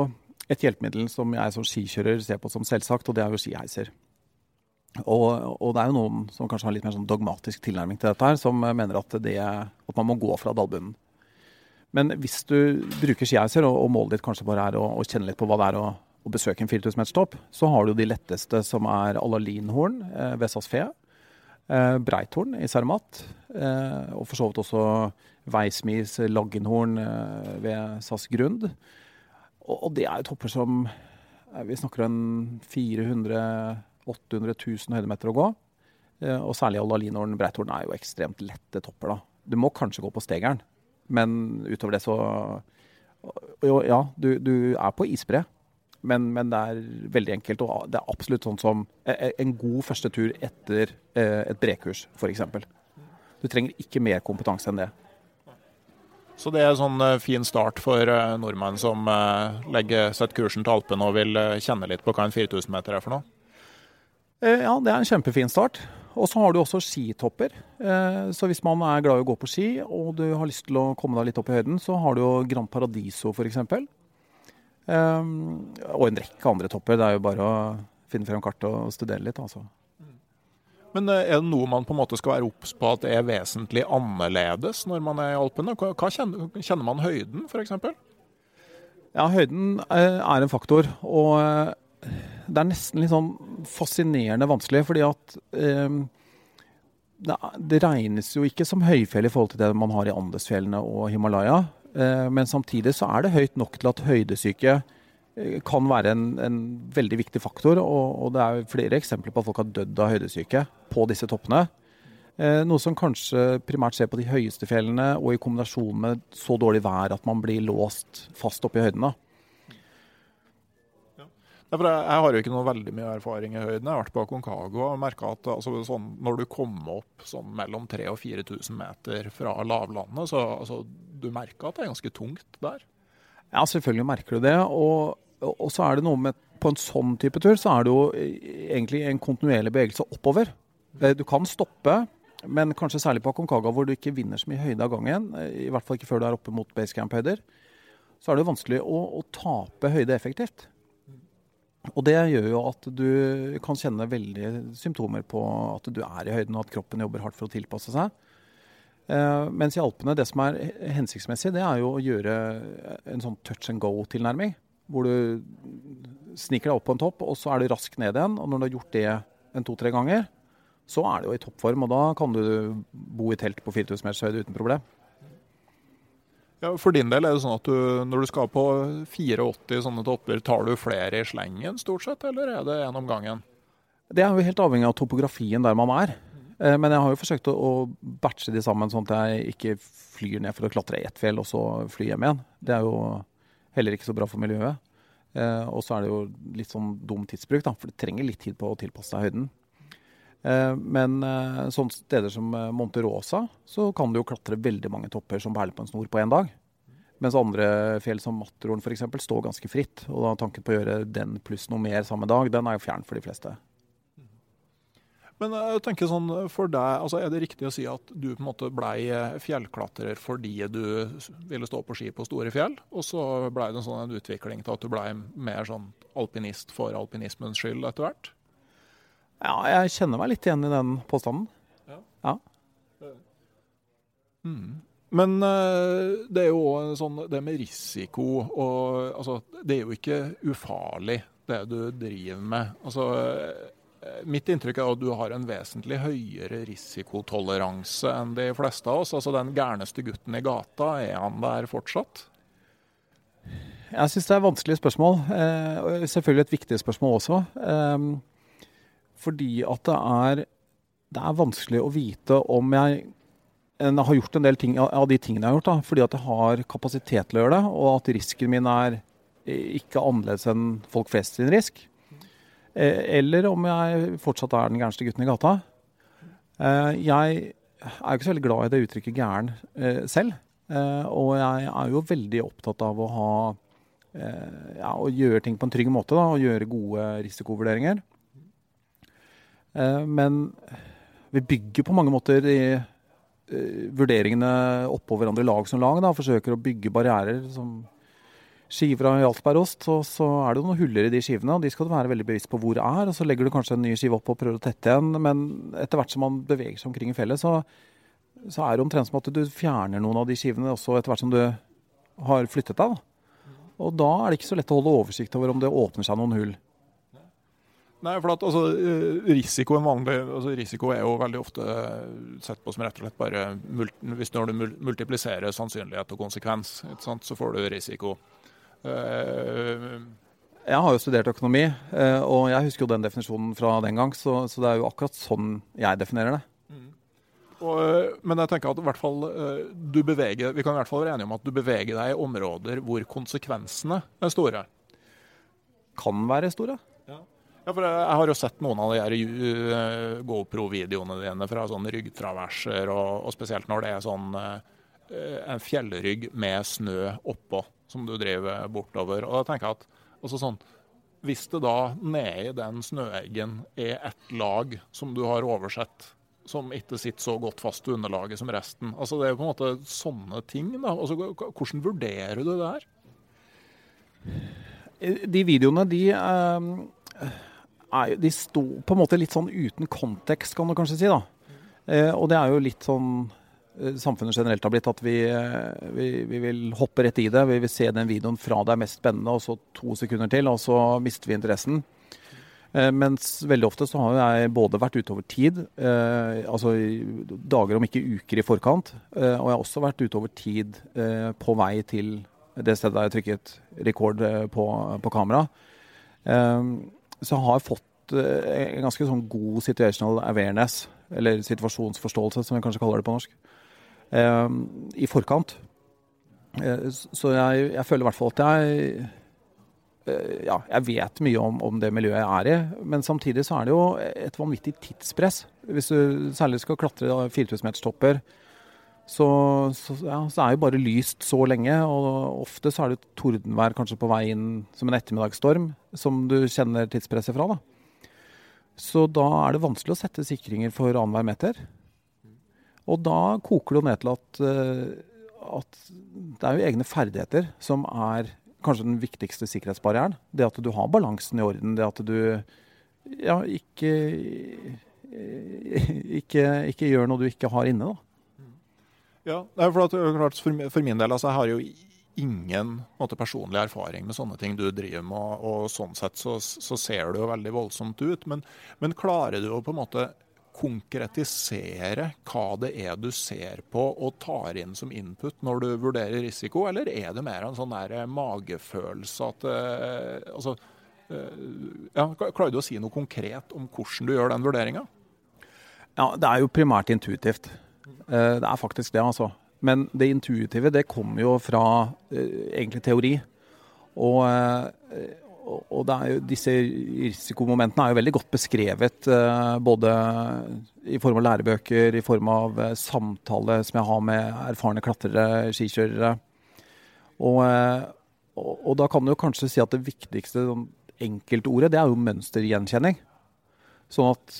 et hjelpemiddel som jeg som skikjører ser på som selvsagt, og det er jo skiheiser. Og, og, det er jo noen som kanskje har litt mer sånn dogmatisk tilnærming til dette, her, som mener at, det, at man må gå fra dalbunnen. Men hvis du bruker skiheiser, og, og, målet ditt kanskje bare er å, å, kjenne litt på hva det er å, å besøke en 4000 meters topp, så har du de letteste som er Alalinhorn eh, ved SAS Fe, eh, Breithorn i Cermat, eh, og for så vidt også Veismis Laggenhorn eh, ved SAS Grund. Og, og, det er jo topper som eh, Vi snakker om 400 800 000 høydemeter å gå. Eh, og særlig Aldalinoren Breithorn er jo ekstremt lette topper. da. Du må kanskje gå på stegeren, men utover det så Jo, ja, du, du er på isbre, men, men, det er veldig enkelt. Og det er absolutt sånn som e, e, en god første tur etter eh, et brekurs, f.eks. Du trenger ikke mer kompetanse enn det. Så det er en sånn eh, fin start for nordmenn som legger setter kursen til Alpene og vil kjenne litt på hva en 4000 meter er for noe? Eh, ja, det er en kjempefin start. Og så har du også skitopper. Eh, så hvis man er glad i å gå på ski, og du har lyst til å komme deg litt opp i høyden, så har du jo Grand Paradiso f.eks. Eh, og en rekke andre topper. Det er jo bare å finne frem kartet og studere litt, altså. Men er det noe man på en måte skal være obs på at det er vesentlig annerledes når man er i Alpene? Hva kjenner, kjenner man høyden, f.eks.? Ja, høyden er en faktor. Og det er nesten litt sånn fascinerende vanskelig, fordi at eh, det, det, regnes jo ikke som høyfjell i forhold til det man har i Andesfjellene og Himalaya. Eh, men samtidig så er det høyt nok til at høydesyke eh, kan være en, en, veldig viktig faktor. Og, og, det er flere eksempler på at folk har dødd av høydesyke på disse toppene. Eh, noe som kanskje primært skjer på de høyeste fjellene, og i kombinasjon med så dårlig vær at man blir låst fast oppe i høyden. Jeg, jeg har jo ikke noe veldig mye erfaring i høyden. Jeg har vært på Concago og merka at altså, sånn, når du kommer opp sånn mellom 3000 og 4000 meter fra lavlandet, så altså, du merker at det er ganske tungt der. Ja, selvfølgelig merker du det. Og, og så er det noe med På en sånn type tur så er det jo egentlig en kontinuerlig bevegelse oppover. Eh, du kan stoppe, men kanskje særlig på Concaga hvor du ikke vinner så mye høyde av gangen, i hvert fall ikke før du er oppe mot basecamp-høyder, så er det vanskelig å, å tape høyde effektivt. Og det gjør jo at du kan kjenne veldig symptomer på at du er i høyden, og at kroppen jobber hardt for å tilpasse seg. Uh, mens i Alpene, det som er hensiktsmessig, det er jo å gjøre en sånn touch and go-tilnærming. Hvor du sniker deg opp på en topp, og så er du raskt ned igjen. Og når du har gjort det en to-tre ganger, så er du jo i toppform. Og da kan du bo i telt på 4000 meters høyde uten problem. Ja, For din del er det sånn at du, når du skal på 84 sånne topper, tar du flere i slengen stort sett, eller er det én om gangen? Det er jo helt avhengig av topografien der man er. Eh, men jeg har jo forsøkt å, batche de sammen, sånn at jeg ikke flyr ned for å klatre i ett fjell og så fly hjem igjen. Det er jo heller ikke så bra for miljøet. Eh, og så er det jo litt sånn dum tidsbruk, da, for det trenger litt tid på å tilpasse deg høyden. Eh, men eh, sånne steder som Monterosa, så kan du jo klatre veldig mange topper som perler på en snor på én dag. Mens andre fjell som Matterhorn f.eks. står ganske fritt. Og da tanken på å gjøre den pluss noe mer samme dag, den er jo fjern for de fleste. Men jeg tenker sånn, for deg, altså Er det riktig å si at du på en måte blei fjellklatrer fordi du ville stå på ski på store fjell, og så blei det en sånn utvikling til at du blei mer sånn alpinist for alpinismens skyld etter hvert? Ja, jeg kjenner meg litt igjen i den påstanden. Ja. ja. Mm. Men uh, det er jo sånn det med risiko og altså, Det er jo ikke ufarlig, det du driver med. Altså, uh, mitt inntrykk er at du har en vesentlig høyere risikotoleranse enn de fleste av oss. Altså Den gærneste gutten i gata, er han der fortsatt? Jeg syns det er vanskelige spørsmål. Uh, selvfølgelig et viktig spørsmål også. Fordi at det er, det er vanskelig å vite om jeg har gjort en del ting av de tingene jeg har gjort, da, fordi at jeg har kapasitet til å gjøre det, og at risken min er ikke annerledes enn folk flest sin risk. Eh, eller om jeg fortsatt er den gærneste gutten i gata. Eh, jeg er jo ikke så veldig glad i det uttrykket 'gæren' eh, selv. Og jeg er jo veldig opptatt av å ha ja, å gjøre ting på en trygg måte. Da, og gjøre gode risikovurderinger. Men vi bygger på mange måter i vurderingene oppå hverandre lag som lag. Da, forsøker å bygge barrierer som skiver av Jarlsbergost. Og så er det noen huller i de skivene, og de skal du være veldig bevisst på hvor det er. Og så legger du kanskje en ny skive opp og prøver å tette igjen. Men etter hvert som man beveger seg omkring i fjellet, så, så er det omtrent som at du fjerner noen av de skivene også etter hvert som du har flyttet deg. Da. Og da er det ikke så lett å holde oversikt over om det åpner seg noen hull. Nei, for at altså, risiko, vanlig, altså, risiko er jo veldig ofte sett på som rett og slett bare Hvis når du multipliserer sannsynlighet og konsekvens, så får du risiko. Uh, jeg har jo studert økonomi, eh, og jeg husker jo den definisjonen fra den gang. Så, så det er jo akkurat sånn jeg definerer det. Mm. Og, eh, men jeg tenker at i hvert fall du beveger, vi kan i hvert fall være enige om at du beveger deg i områder hvor konsekvensene er store. Kan være store. Ja. For Jeg har jo sett noen av de her uh, GoPro-videoene dine fra sånne ryggtraverser, og, og, spesielt når det er sånn uh, en fjellrygg med snø oppå som du driver bortover. Og da tenker jeg at altså sånn, Hvis det da nedi den snøeggen er et lag som du har oversett, som ikke sitter så godt fast i underlaget som resten altså Det er jo på en måte sånne ting. da, altså Hvordan vurderer du det her? De videoene, de uh er, de står på en måte litt sånn uten kontekst, kan du kanskje si. da. Eh, og det er jo litt sånn eh, samfunnet generelt har blitt, at vi, eh, vi, vi, vil hoppe rett i det. Vi vil se den videoen fra det er mest spennende, og så to sekunder til, og så mister vi interessen. Eh, mens veldig ofte så har jeg både vært ute over tid, eh, altså dager om ikke uker i forkant, eh, og jeg har også vært ute over tid på vei til det stedet der jeg trykket rekord på, på kamera. Så har jeg fått eh, en ganske sånn god situational awareness, eller situasjonsforståelse, som vi kanskje kaller det på norsk, eh, i forkant. Eh, så jeg, jeg, føler i hvert fall at jeg ja, jeg vet mye om, om, det miljøet jeg er i, men samtidig så er det jo et vanvittig tidspress. Hvis du særlig skal klatre 4000-meterstopper, så, så, ja, så, er jo bare lyst så lenge. Og ofte så er det tordenvær kanskje på vei inn som en ettermiddagsstorm som du kjenner tidspresset fra. da. Så da er det vanskelig å sette sikringer for annenhver meter. Og da koker det jo ned til at, uh, at det er jo egne ferdigheter som er kanskje den viktigste sikkerhetsbarrieren. Det at du har balansen i orden. Det at du ja, ikke, ikke, ikke gjør noe du ikke har inne. da. Ja, for, at, for, min del, altså, jeg har jo ingen måte, personlig erfaring med sånne ting du driver med, og, sånn sett så, så, ser det jo veldig voldsomt ut. Men, men, klarer du å på en måte konkretisere hva det er du ser på og tar inn som input når du vurderer risiko, eller er det mer en sånn der eh, magefølelse at uh, altså, uh, ja, Klarer du å si noe konkret om hvordan du gjør den vurderinga? Ja, det er jo primært intuitivt. Uh, det er faktisk det, altså. Men det intuitive det kommer jo fra eh, egentlig teori. Og, eh, og jo, disse risikomomentene er jo veldig godt beskrevet eh, både i form av lærebøker, i form av eh, samtale som jeg har med erfarne klatrere, skikjørere. Og, eh, og, og, da kan du kanskje si at det viktigste sånn, enkeltordet, det er jo mønstergjenkjenning. Sånn at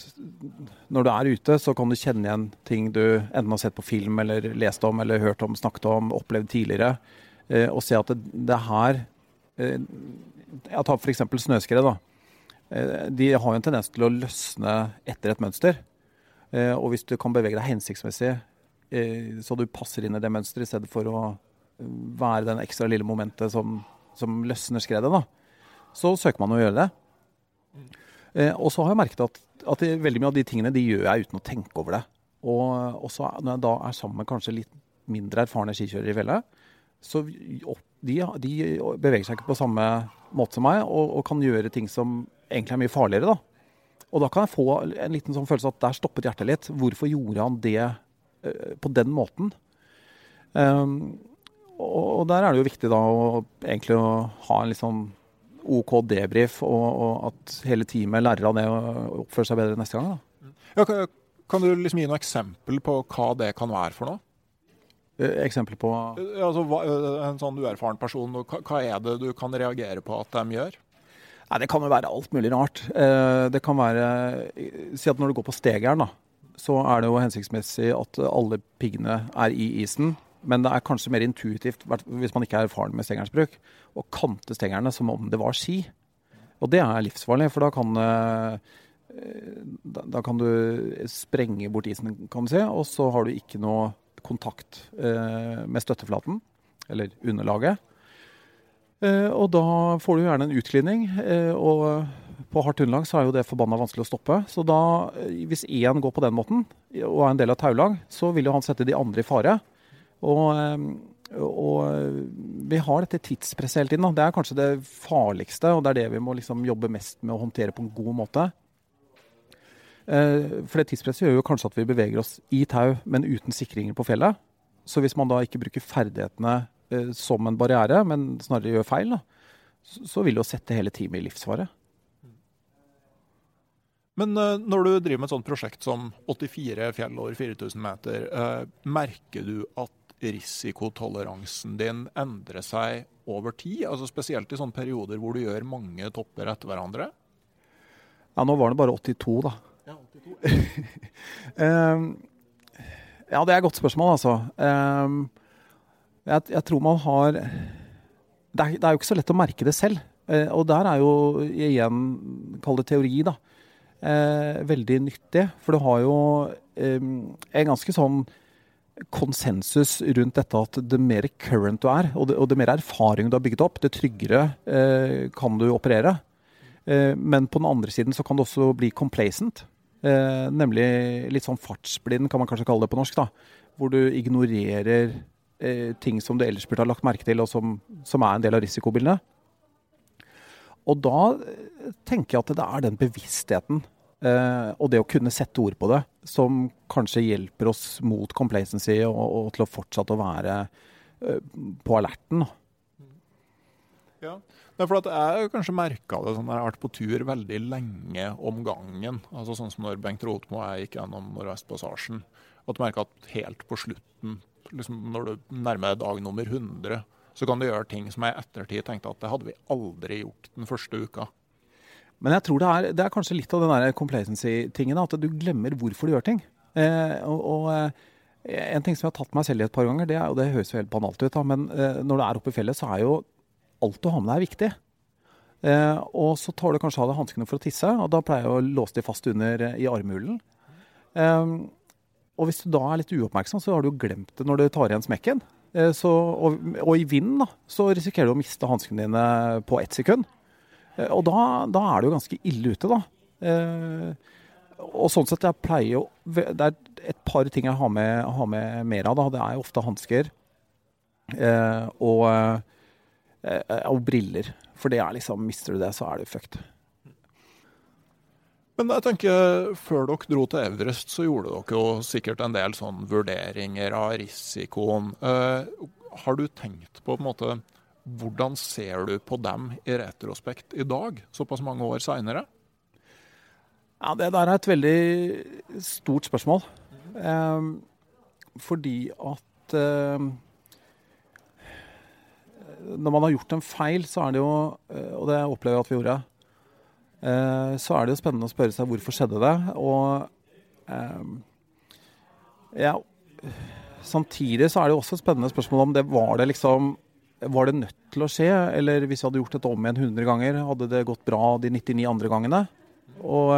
når du er ute, så kan du kjenne igjen ting du enten har sett på film eller lest om eller hørt om, snakket om, opplevd tidligere. Eh, og se at det, det her eh, Jeg tar f.eks. snøskred. da. Eh, de har jo en tendens til å løsne etter et mønster. Og hvis du kan bevege deg hensiktsmessig så du passer inn i det mønsteret, i stedet for å være den ekstra lille momentet som, som løsner skredet, da, så søker man å gjøre det. Eh, og så har jeg merket at, at det, veldig mye av de tingene de gjør jeg uten å tenke over det. Og også når jeg da er sammen med kanskje litt mindre erfarne skikjørere i fjellet, så de, de, beveger seg ikke på samme måte som meg, og, og, kan gjøre ting som egentlig er mye farligere. da. Og da kan jeg få en liten sånn følelse at der stoppet hjertet litt. Hvorfor gjorde han det uh, på den måten? Um, og der er det jo viktig da å egentlig å ha en litt sånn OK debrief, og, og at hele teamet lærer av det og oppfører seg bedre neste gang. Ja, kan, kan du liksom gi noe eksempel på hva det kan være for noe? Eh, Eksempel på Altså, en sånn uerfaren person, hva, er det du kan reagere på at de gjør? Nei, Det kan jo være alt mulig rart. Eh, Det kan være Si at når du går på stegeren, da, så er det jo hensiktsmessig at alle piggene er i isen. Men det er kanskje mer intuitivt, hvis man ikke er erfaren med stegernsbruk, å kante stengerne som om det var ski. Og det er livsfarlig, for da kan, eh, da, kan du sprenge bort isen, kan du si, og så har du ikke noe kontakt eh, med støtteflaten, eller underlaget. Eh, og da får du gjerne en utglidning, og på hardt underlag så er jo det forbanna vanskelig å stoppe. Så da, hvis én går på den måten, og er en del av taulag, så vil jo han sette de andre i fare. Og, eh, og vi har dette tidspresset hele tiden. Da. Det er kanskje det farligste, og det er det vi må liksom jobbe mest med å håndtere på en god måte. Eh, For det tidspresset gjør jo kanskje at vi beveger oss i tau, men uten sikringer på fjellet. Så hvis man da ikke bruker ferdighetene eh, som en barriere, men snarere gjør feil, da, så vil det jo sette hele teamet i livsfare. Men eh, når du driver med et sånt prosjekt som 84 fjell over 4000 meter, eh, merker du at risikotoleransen din endre seg over tid? Altså Spesielt i sånne perioder hvor du gjør mange topper etter hverandre? Ja, nå var det bare 82, da. Ja, 82. um, [LAUGHS] ja, det er et godt spørsmål, altså. Um, jeg, jeg tror man har det er, det er jo ikke så lett å merke det selv. Uh, og der er jo igjen, kall det teori, da, uh, veldig nyttig. For du har jo um, en ganske sånn konsensus rundt dette at det mer current du er, og det, og det mer erfaring du har bygget opp, det tryggere eh, kan du operere. Eh, men på den andre siden så kan det også bli complacent. Eh, nemlig litt sånn fartsblind, kan man kanskje kalle det på norsk. da, Hvor du ignorerer eh, ting som du ellers burde ha lagt merke til, og som, som er en del av risikobildet. Og da eh, tenker jeg at det er den bevisstheten eh, og det å kunne sette ord på det som kanskje hjelper oss mot complacency og, og til å fortsette å være eh, på alerten. Ja. For at jeg kanskje merka det sånn, jeg har vært på tur veldig lenge om gangen. Altså Sånn som når Bengt Rotmo og jeg gikk gjennom Nordvestpassasjen. At du merker at helt på slutten, liksom når du nærmer deg dag nummer 100, så kan du gjøre ting som jeg i ettertid tenkte at det hadde vi aldri gjort den første uka. Men jeg tror det er, det er kanskje litt av den complacency-tingen, at du glemmer hvorfor du gjør ting. Eh, og, og eh, en ting som jeg har tatt meg selv i et par ganger, det, er, og det høres jo helt banalt ut, da, men eh, når du er oppe i fjellet, så er jo alt du har med deg, viktig. Eh, og så tar du kanskje av deg hanskene for å tisse, og da pleier jeg å låse de fast under eh, i armhulen. Eh, og hvis du da er litt uoppmerksom, så har du jo glemt det når du tar igjen smekken. Så, og, og i vinden da, så risikerer du å miste hanskene dine på ett sekund. Eh, Og da, da er du jo ganske ille ute, da. Eh, og sånn sett, jeg pleier jo Det er et par ting jeg har med, har med mer av. da. Det er jo ofte hansker eh, og, og briller. For det er liksom Mister du det, så er du fucked. Men jeg tenker, før dere dro til Everest, så gjorde dere jo sikkert en del sånn vurderinger av risikoen. Eh, har du tenkt på på en måte hvordan ser du på dem i retrospekt i dag, såpass mange år seinere? Ja, Det der er et veldig stort spørsmål. Eh, fordi at eh, Når man har gjort en feil, så er det jo eh, Og det opplever jeg at vi gjorde. eh, så er det jo spennende å spørre seg hvorfor skjedde det. Og eh, ja, samtidig så er det jo også et spennende spørsmål om det var det liksom var det nødt til å skje, eller hvis vi hadde gjort dette om igjen 100 ganger, hadde det gått bra de 99 andre gangene? Og,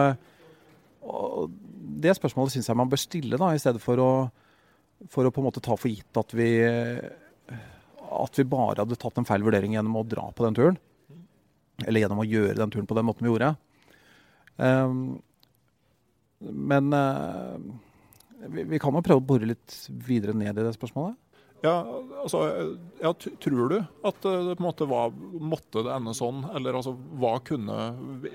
og det spørsmålet syns jeg man bør stille, da, i stedet for å, for å på en måte ta for gitt at vi, at vi bare hadde tatt en feil vurdering gjennom å dra på den turen. Eller gjennom å gjøre den turen på den måten vi gjorde. Um, men uh, vi, vi kan jo prøve å bore litt videre ned i det spørsmålet. Ja, altså, ja, Tror du at det på en måte var, måtte det ende sånn? Eller altså, hva kunne,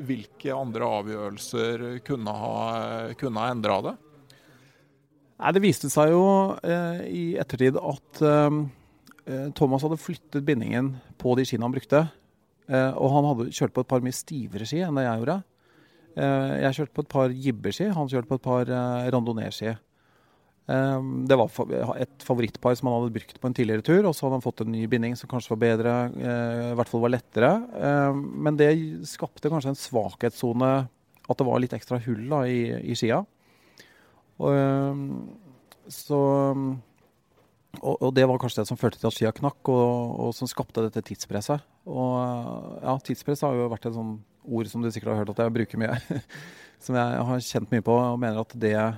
hvilke andre avgjørelser kunne ha, kunne ha endra det? Nei, Det viste seg jo eh, i ettertid at eh, eh, Thomas hadde flyttet bindingen på de skiene han brukte. Eh, og han hadde kjørt på et par mye stivere ski enn det jeg gjorde. Eh, jeg kjørte på et par jibbeski, han kjørte på et par eh, randonee-ski. Um, det var et favorittpar som han hadde brukt på en tidligere tur. Og så hadde han fått en ny binding som kanskje var bedre, uh, i hvert fall var lettere. Um, men det skapte kanskje en svakhetssone, at det var litt ekstra hull da, i, i skia. Og, um, så og, og, det var kanskje det som førte til at skia knakk, og, og som skapte dette tidspresset. Og ja, tidspress har jo vært et sånn ord som du sikkert har hørt at jeg bruker mye. [LAUGHS] som jeg har kjent mye på, og mener at det Eh,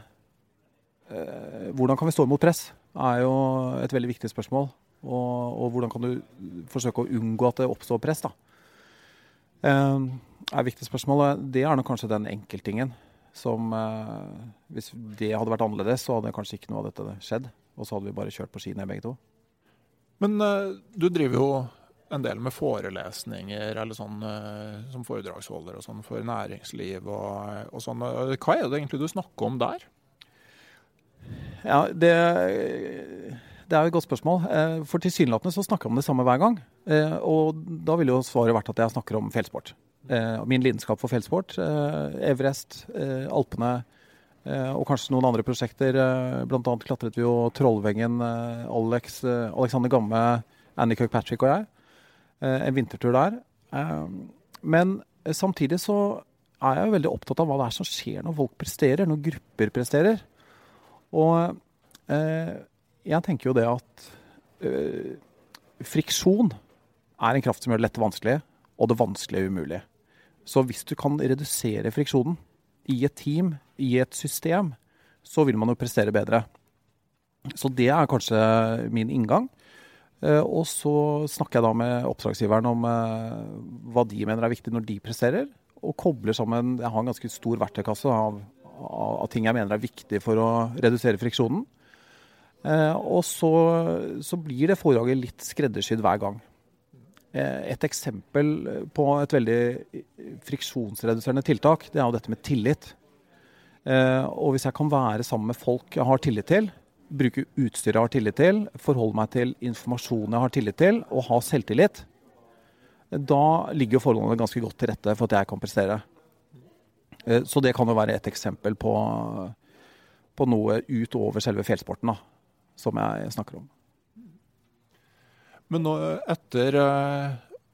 hvordan kan vi stå imot press, er jo et veldig viktig spørsmål. Og, og, hvordan kan du forsøke å unngå at det oppstår press, da. Eh, er et viktig spørsmål. Det er nok kanskje den enkelttingen som eh, Hvis det hadde vært annerledes, så hadde kanskje ikke noe av dette skjedd. Og så hadde vi bare kjørt på ski ned begge to. Men du driver jo en del med forelesninger eller sånn som foredragsholder og sånn for næringsliv og, og sånn. Hva er det egentlig du snakker om der? Ja, det, det er jo et godt spørsmål. Eh, for tilsynelatende så snakker jeg om det samme hver gang. Eh, og da ville jo svaret vært at jeg snakker om fjellsport. Eh, min lidenskap for fjellsport. Everest, Alpene og kanskje noen andre prosjekter. Blant annet klatret vi jo Trollveggen, Alex, Alexander Gamme, Andy Kirkpatrick og jeg. En vintertur der. Men samtidig så er jeg jo veldig opptatt av hva det er som skjer når folk presterer, når grupper presterer. Og eh, jeg tenker jo det at eh, friksjon er en kraft som gjør det lette vanskelig, og det vanskelige umulig. Så hvis du kan redusere friksjonen i et team, i et system, så vil man jo prestere bedre. Så det er kanskje min inngang. Eh, og så snakker jeg da med oppdragsgiveren om hva de mener er viktig når de presterer, og kobler sammen Jeg har en ganske stor verktøykasse av av ting jeg mener er viktig for å redusere friksjonen. Eh, og så, så blir det foredraget litt skreddersydd hver gang. Eh, et eksempel på et veldig friksjonsreduserende tiltak, det er jo dette med tillit. Eh, og hvis jeg kan være sammen med folk jeg har tillit til, bruke utstyr jeg har tillit til, forholde meg til informasjon jeg har tillit til, og ha selvtillit, da ligger forholdene ganske godt til rette for at jeg kan prestere. Eh, så det kan jo være et eksempel på, på noe utover selve fjellsporten, da, som jeg snakker om. Men nå, etter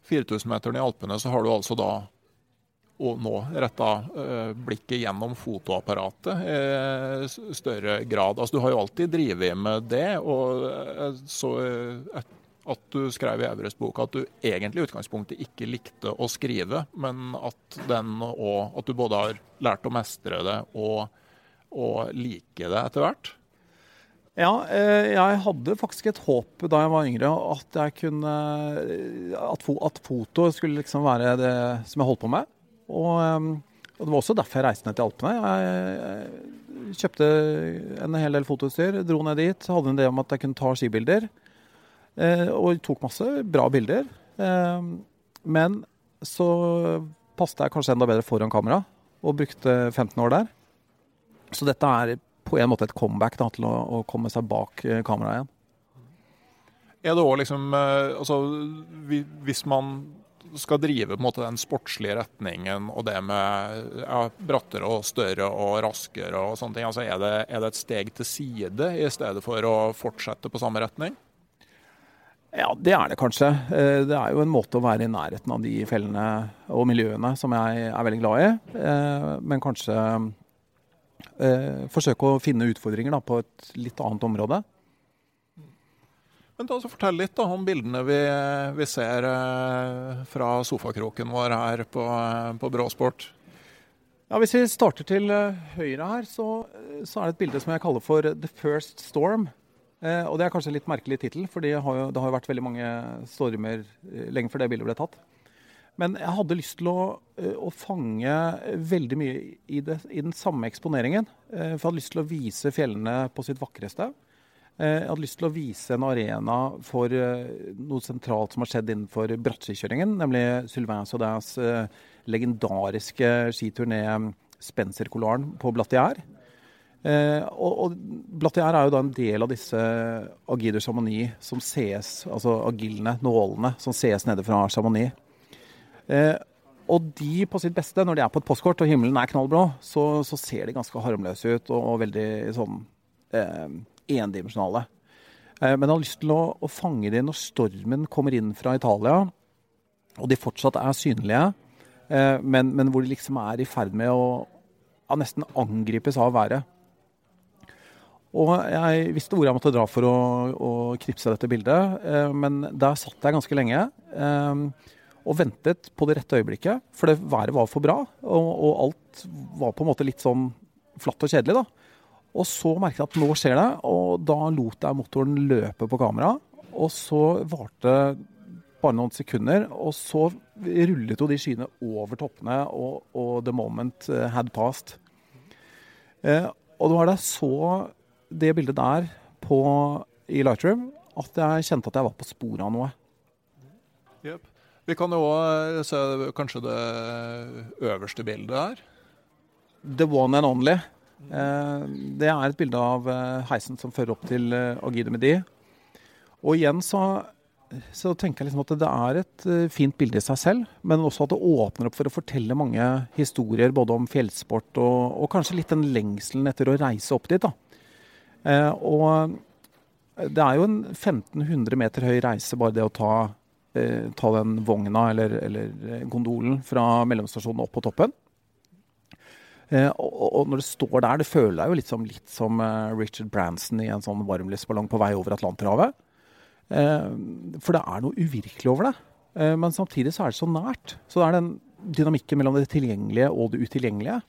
4000-meteren eh, i Alpene, så har du altså da og nå retta eh, blikket gjennom fotoapparatet i større grad. Altså, du har jo alltid drevet med det. og så et, at du skrev i Everest-boka at du egentlig i utgangspunktet ikke likte å skrive, men at, den, at du både har lært å mestre det og, og like det etter hvert? Ja, eh, jeg hadde faktisk et håp da jeg var yngre at jeg kunne At, at foto skulle liksom være det som jeg holdt på med. Og, eh, og det var også derfor jeg reiste ned til Alpene. Jeg kjøpte en hel del fotoutstyr, dro ned dit, hadde en idé om at jeg kunne ta skibilder. Eh, og tok masse bra bilder. Eh, men så passet jeg kanskje enda bedre foran kamera, og brukte 15 år der. Så dette er på en måte et comeback da, til å, å, komme seg bak eh, kameraet igjen. Er det òg liksom Altså, hvis man skal drive på en måte den sportslige retningen og det med ja, brattere og større og raskere og sånne ting, altså er det, er det et steg til side i stedet for å fortsette på samme retning? Ja, det er det kanskje. Eh, det er jo en måte å være i nærheten av de fellene og miljøene som jeg er veldig glad i. Eh, men kanskje eh, forsøke å finne utfordringer da, på et litt annet område. Men da, Fortell litt da, om bildene vi, vi ser fra sofakroken vår her på, på Bråsport. Ja, Hvis vi starter til høyre her, så, så, er det et bilde som jeg kaller for The First Storm. Eh, og det er kanskje en litt merkelig tittel, for det har, jo, vært veldig mange stormer eh, lenge før det bildet ble tatt. Men jeg hadde lyst til å, eh, å fange veldig mye i, det, i, den samme eksponeringen. For jeg hadde lyst til å vise fjellene på sitt vakreste. Jeg hadde lyst til å vise en arena for noe sentralt som har skjedd innenfor brattskikjøringen, nemlig Sylvain Saudins legendariske skiturné Spencer-Colaren på Blatière. Eh, og, og Blatier er jo da en del av disse Agider Chamonix som sees, altså agilene, nålene, som sees nede fra Chamonix. Eh, og de på sitt beste, når de er på et postkort og himmelen er knallblå, så, så ser de ganske harmløse ut og, og veldig sånn eh, endimensjonale. Eh, men jeg har lyst til å, å fange dem når stormen kommer inn fra Italia, og de fortsatt er synlige, eh, men, men, hvor de liksom er i ferd med å ja, nesten angripes av været. Og jeg visste hvor jeg måtte dra for å, å knipse dette bildet, eh, men der satt jeg ganske lenge. Eh, og ventet på det rette øyeblikket, for det været var for bra. Og, og, alt var på en måte litt sånn flatt og kjedelig, da. Og så merket jeg at nå skjer det, og da lot jeg motoren løpe på kamera. Og så varte bare noen sekunder, og så rullet jo de skyene over toppene, og, og the moment had passed. Eh, og det var da så det bildet der på, i Lightroom at jeg kjente at jeg var på sporet av noe. Yep. Vi kan jo òg se kanskje det øverste bildet her. The one and only. Eh, det er et bilde av eh, heisen som fører opp til eh, Agide Medi. Og igjen så, så, tenker jeg liksom at det er et fint bilde i seg selv, men også at det åpner opp for å fortelle mange historier både om fjellsport og, og kanskje litt den lengselen etter å reise opp dit. da. Eh, og det er jo en 1500 meter høy reise, bare det å ta, eh, ta den vogna eller, eller, gondolen fra mellomstasjonen opp på toppen. Eh, og, når det står der, det føler deg jo litt som, litt som Richard Branson i en sånn varmluftsballong på vei over Atlanterhavet. for det er noe uvirkelig over det. men samtidig så er det så nært. Så det er den dynamikken mellom det tilgjengelige og det utilgjengelige.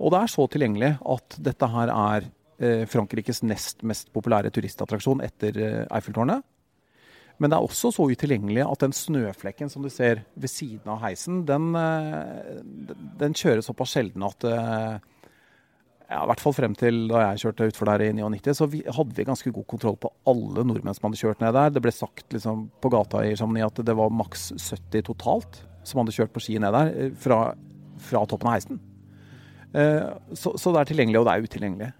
Og det er så tilgjengelig at dette her er Eh, Frankrikes nest mest populære turistattraksjon etter eh, Eiffeltårnet. Men det er også så utilgjengelig at den snøflekken som du ser ved siden av heisen, den, eh, den kjører såpass sjelden at ja, I hvert fall frem til da jeg kjørte utfor der i 99, så vi, hadde vi ganske god kontroll på alle nordmenn som hadde kjørt ned der. Det ble sagt liksom, på gata i Chamonix at det var maks 70 totalt som hadde kjørt på ski ned der fra, fra toppen av heisen. Så, så det er tilgjengelig, og det er utilgjengelig.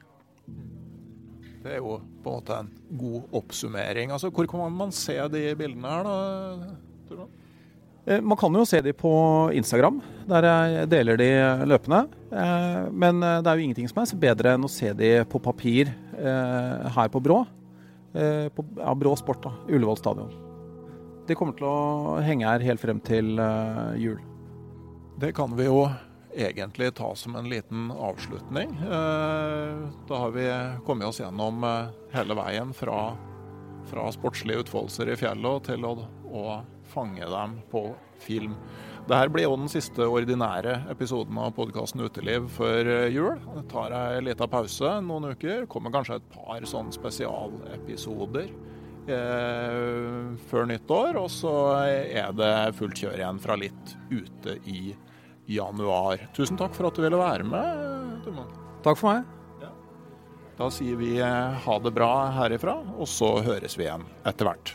Det er jo på en måte en god oppsummering. Altså, Hvor kan man se de bildene her, da? Eh, man kan jo se de på Instagram, der jeg deler de løpende. Eh, men eh, det er jo ingenting som er bedre enn å se de på papir her på Brå. På ja, Brå Sport, da. Ullevål stadion. De kommer til å henge her helt frem til jul. Det kan vi jo egentlig ta som en liten avslutning. Eh, da har vi kommet oss gjennom eh, hele veien fra, fra sportslige utfoldelser i fjellet til å, å, fange dem på film. Dette blir jo den siste ordinære episoden av podkasten Uteliv før eh, jul. Jeg tar ei lita pause noen uker. Kommer kanskje et par sånne spesialepisoder før nyttår. Og så er det fullt kjør igjen fra litt ute i januar. Tusen takk for at du ville være med, Tormod. Takk for meg. Ja. Da sier vi eh, ha det bra herifra, og så høres vi igjen etter hvert.